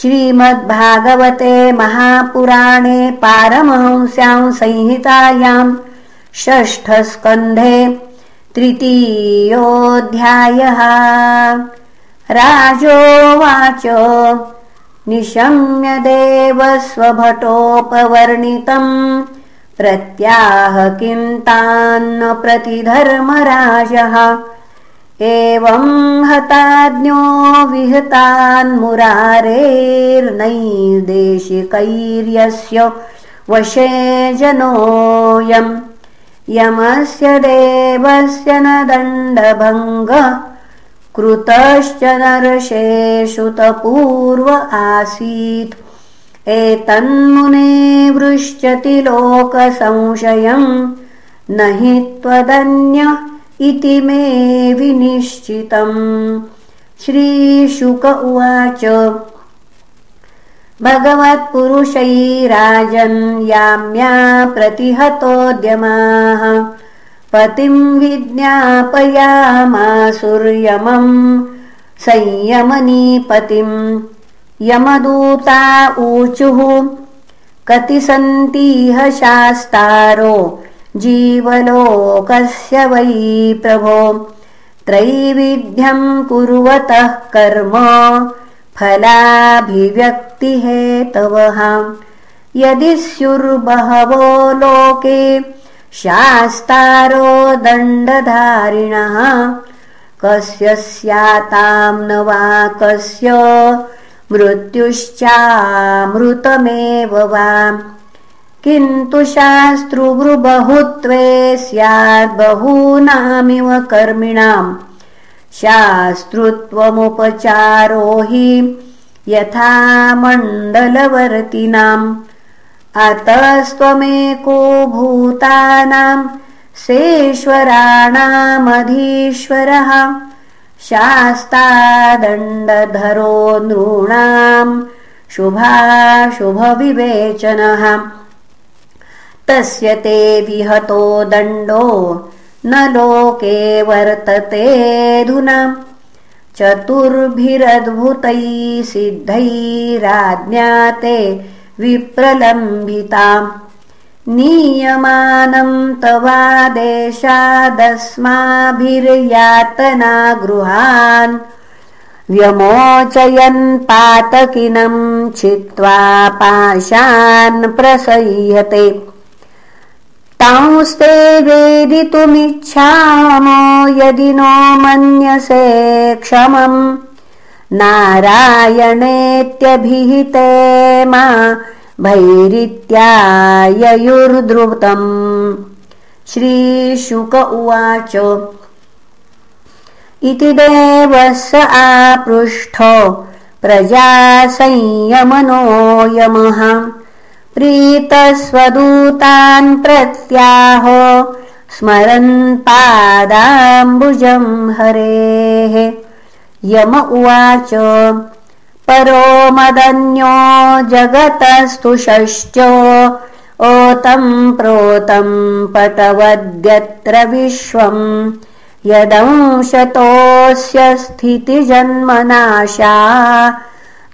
श्रीमद्भागवते महापुराणे पारमहंस्यां संहितायां षष्ठस्कन्धे तृतीयोऽध्यायः। राजोवाच निशम्य देवस्वभटोपवर्णितम् प्रत्याह किं तान्न प्रतिधर्मराजः एवं हताज्ञो विहतान्मुरारेर्नैदेशिकैर्यस्य वशे जनोऽयम् यमस्य देवस्य न दण्डभङ्ग कृतश्च नरशेषुतपूर्व आसीत्। एतन्मुने वृश्चति लोकसंशयम् न हि त्वदन्य इति मे विनिश्चितम्। श्रीशुक उवाच। भगवत्पुरुषैराजन् याम्या प्रतिहतोद्यमाः। पतिम् विज्ञापयामासुर्यमम् संयमनीपतिम् यमदूता ऊचुः कति सन्तीह शास्तारो जीवलोकस्य वै प्रभो। त्रैविध्यम् कुर्वतः कर्म फलाभिव्यक्तिहेतवः। यदि स्युर्बहवो लोके शास्तारो दण्डधारिणः कस्य स्याताम् न वा कस्य मृत्युश्चामृतमेव वा किन्तु शास्त्रुवृबहुत्वे स्याद्बहूनामिव कर्मिणाम्। शास्तृत्वमुपचारो हि यथा मण्डलवर्तिनाम् अतस्त्वमेको भूतानाम् सेश्वराणामधीश्वरः शास्तादण्डधरो नॄणाम्। शुभाशुभविवेचनः तस्य ते विहतो दण्डो न लोके वर्ततेऽधुना चतुर्भिरद्भुतैः सिद्धैराज्ञाते विप्रलम्बिताम्। नीयमानम् तवादेशादस्माभिर्यातना गृहान् व्यमोचयन् पातकिनम् छित्त्वा पाशान् प्रसह्यते तांस्ते वेदितुमिच्छामो यदि नो मन्यसे क्षमम्। नारायणेत्यभिहिते मा भैरित्याययुर्द्रुतम्। श्रीशुक उवाच। इति देवः स आपृष्ठो प्रजासंयमनो यमः प्रीतस्वदूतान् प्रत्याहो स्मरन् पादाम्बुजम् हरेः। यम उवाच परो मदन्यो जगतस्तुषश्च ओतम् प्रोतम् पटवद्यत्र विश्वम् यदंशतोऽस्य स्थितिजन्मनाशा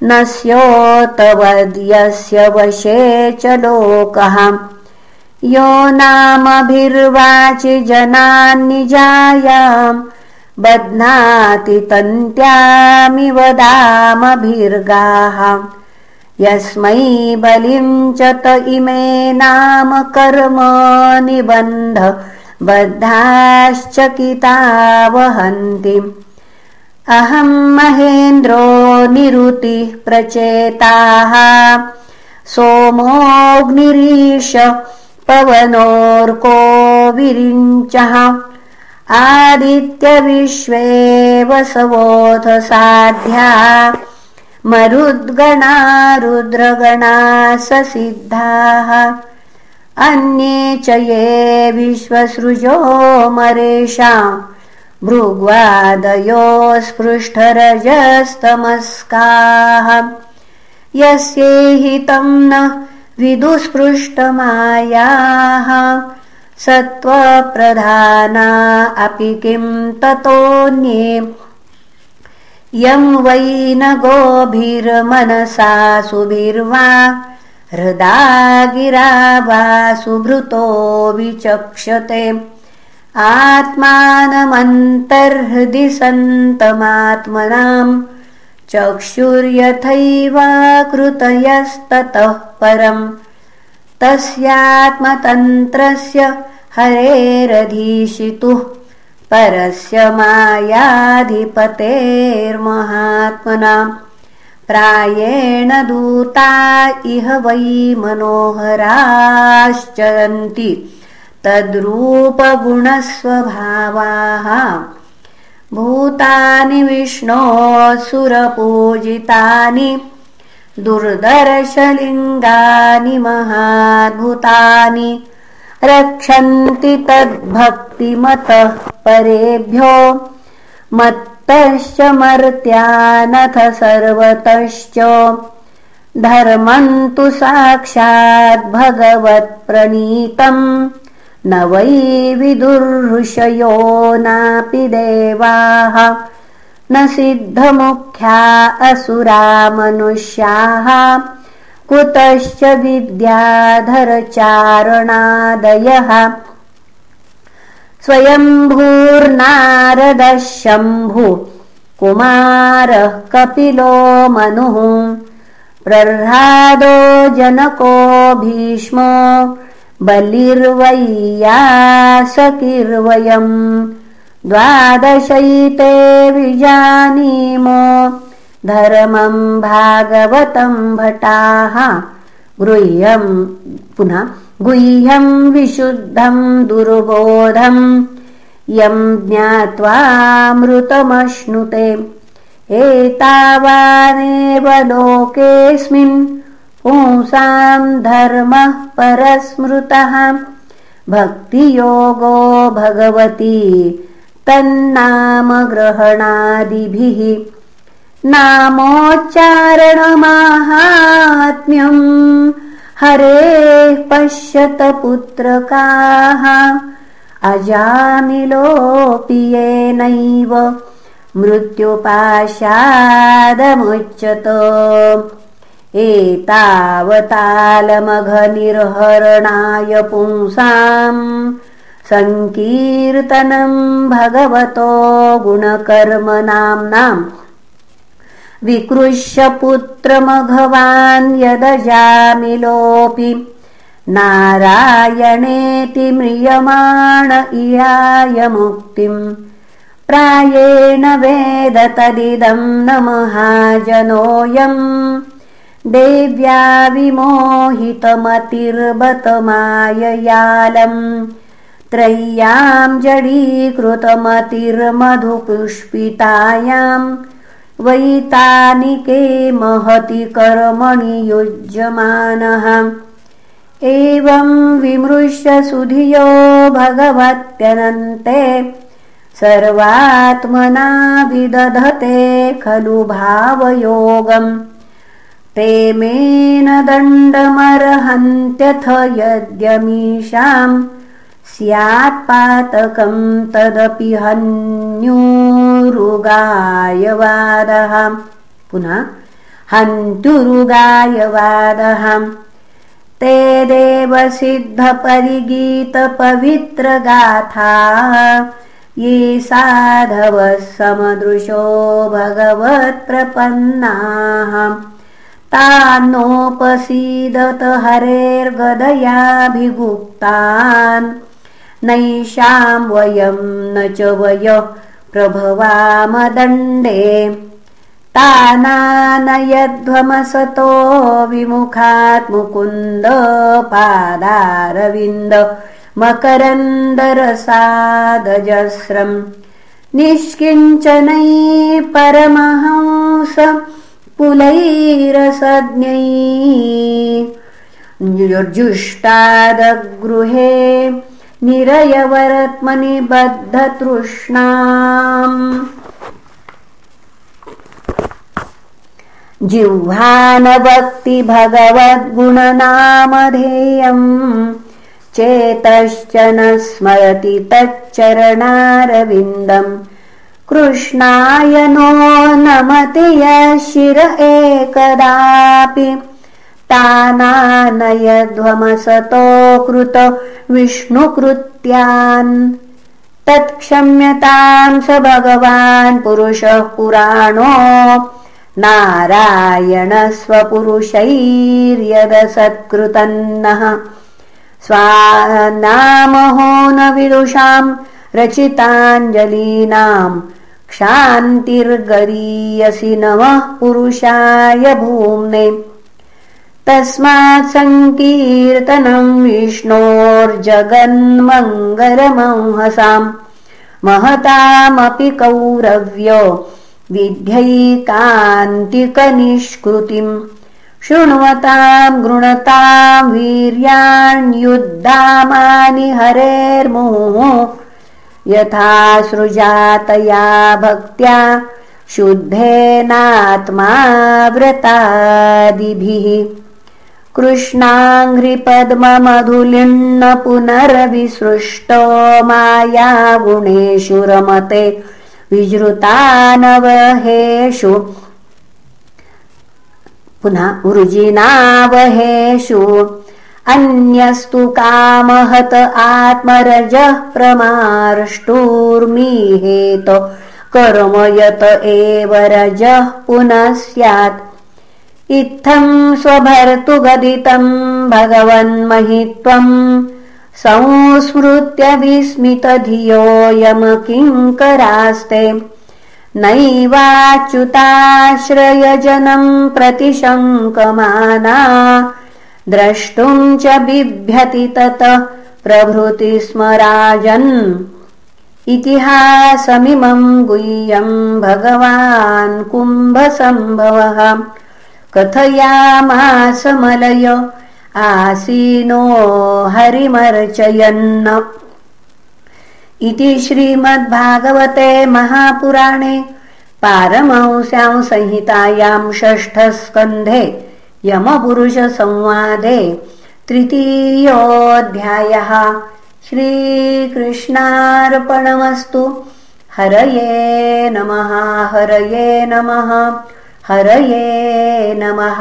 न स्योतवद्यस्य वशे च लोकः। यो नामभिर्वाचि जनान्निजायाम् बध्नाति तन्त्यामिव दामभिर्गाः। यस्मै बलिम् च त इमे नाम कर्म निबन्ध बद्धाश्चकिता वहन्ति अहम् महेन्द्रो निरुतिः प्रचेताः। सोमोऽग्निरीश पवनोर्को विरिञ्चः आदित्यविश्वे वसवोऽथ साध्या मरुद्गणा रुद्रगणा ससिद्धाः। अन्ये च ये विश्वसृजो मरेषाम् भृग्वादयो स्पृष्टरजस्तमस्काः। यस्येहितम् न विदुस्पृष्टमायाः। सत्त्वप्रधाना अपि किम् ततोऽन्ये यं वै न गोभिर्मनसा सुभिर्वा। हृदा गिरा वा सुभृतो विचक्षते आत्मानमन्तर्हृदि सन्तमात्मनाम् चक्षुर्यथैव कृतयस्ततः परम् तस्यात्मतन्त्रस्य हरेरधीशितुः परस्य मायाधिपतेर्महात्मना प्रायेण दूता इह वै मनोहराश्चरन्ति तद्रूपगुणस्वभावाः। भूतानि विष्णोऽसुरपूजितानि दुर्दर्शलिङ्गानि महाद्भुतानि। रक्षन्ति तद्भक्तिमतः परेभ्यो मत्तश्च मर्त्यानथ सर्वतश्च। धर्मन्तु साक्षाद्भगवत्प्रणीतम् न वै विदुर्षयो नापि देवाः। न सिद्धमुख्या असुरा मनुष्याः। कुतश्च विद्याधरचारणादयः। स्वयम्भूर्नारदः शम्भु कुमारः कपिलो मनुः। प्रह्लादो जनको भीष्मो बलिर्वैयासकिर्वयम् द्वादशैते विजानीमो धर्मम् भागवतम् भटाः। गृह्यम् पुनः गुह्यम् विशुद्धम् दुर्बोधम् यम् ज्ञात्वामृतमश्नुते एतावानेव लोकेऽस्मिन् पुंसाम् धर्मः परस्मृतः भक्तियोगो भगवती तन्नामग्रहणादिभिः नामोच्चारणमाहात्म्यम् हरेः पश्यतपुत्रकाः अजामिलोऽपि येनैव मृत्युपाशादमुच्यत एतावतालमघनिर्हरणाय पुंसाम् सङ्कीर्तनम् भगवतो गुणकर्मनाम्नाम् विकृष्य पुत्रमघवान् यदजामिलोऽपि नारायणेति म्रियमाण इयाय मुक्तिम् प्रायेण वेद तदिदम् न महाजनोऽयम् देव्या विमोहितमतिर्बतमाययालम् त्रय्याम् जडीकृतमतिर्मधुपुष्पितायाम् वैतानिके महति कर्मणि युज्यमानः। एवम् विमृश्य सुधियो भगवत्यनन्ते। सर्वात्मना विदधते खलु भावयोगम् ते मेन दण्डमर्हन्त्यथ यद्यमीषाम् स्यात्पातकम् तदपि हन्युरुगायवादः। पुनः हन्तुरुगायवादः ते देवसिद्धपरिगीतपवित्रगाथा ये साधवः समदृशो भगवत्प्रपन्नाः तानोपसीदत हरेर्गदयाभिगुप्तान्। नैषाम् वयम् न च वय प्रभवामदण्डे। तानानयध्वमसतो विमुखात् मुकुन्द पादारविन्द मकरन्दरसादजस्रम्। निष्किञ्चनै परमहंस पुलैरसज्ञैर्जुष्टादगृहे निरयवरत्मनि बद्धतृष्णाम् जिह्वानभक्ति भगवद्गुणनामधेयम् चेतश्च न स्मरति तच्चरणारविन्दम् कृष्णाय नो नमति शिर एकदापि। तानानयध्वमसतो कृत विष्णुकृत्यान्। तत्क्षम्यतां स भगवान् पुरुषः पुराणो। नारायणस्वपुरुषैर्यदसत्कृतन्नः स्वानामहो न विदुषाम् रचिताञ्जलीनाम् क्षान्तिर्गरीयसि नमः पुरुषाय भूम्ने। तस्मात् सङ्कीर्तनम् विष्णोर्जगन्मङ्गलमंहसाम्। महतामपि कौरव्यो विध्यैकान्तिकनिष्कृतिम् शृण्वताम् गृणताम् वीर्याण्युद्दामानि हरेर्मुहुः यथा सृजातया भक्त्या शुद्धेनात्माव्रतादिभिः। कृष्णाङ्घ्रिपद्ममधुलिन्न पुनरविसृष्टो मायागुणेषु रमते विजृतानवहेषु। पुनः वृजिनावहेषु अन्यस्तु कामहत आत्मरजः प्रमार्ष्टुर्मीहेत कर्म यत एव रजः पुनः स्यात्। इत्थम् स्वभर्तु गदितम् भगवन्महित्वम् संस्मृत्य विस्मितधियोऽयमकिङ्करास्ते। नैवाच्युताश्रयजनम् प्रतिशङ्कमाना द्रष्टुम् च बिभ्यति ततः प्रभृति स्म राजन्। इतिहासमिमम् गुह्यम् भगवान् कुम्भसम्भवः। कथयामासमलय आसीनो हरिमर्चयन्। इति श्रीमद्भागवते महापुराणे पारमंस्यां संहितायां षष्ठस्कन्धे यमपुरुषसंवादे तृतीयोऽध्यायः। श्रीकृष्णार्पणमस्तु। हरये नमः हरये नमः हरये नमः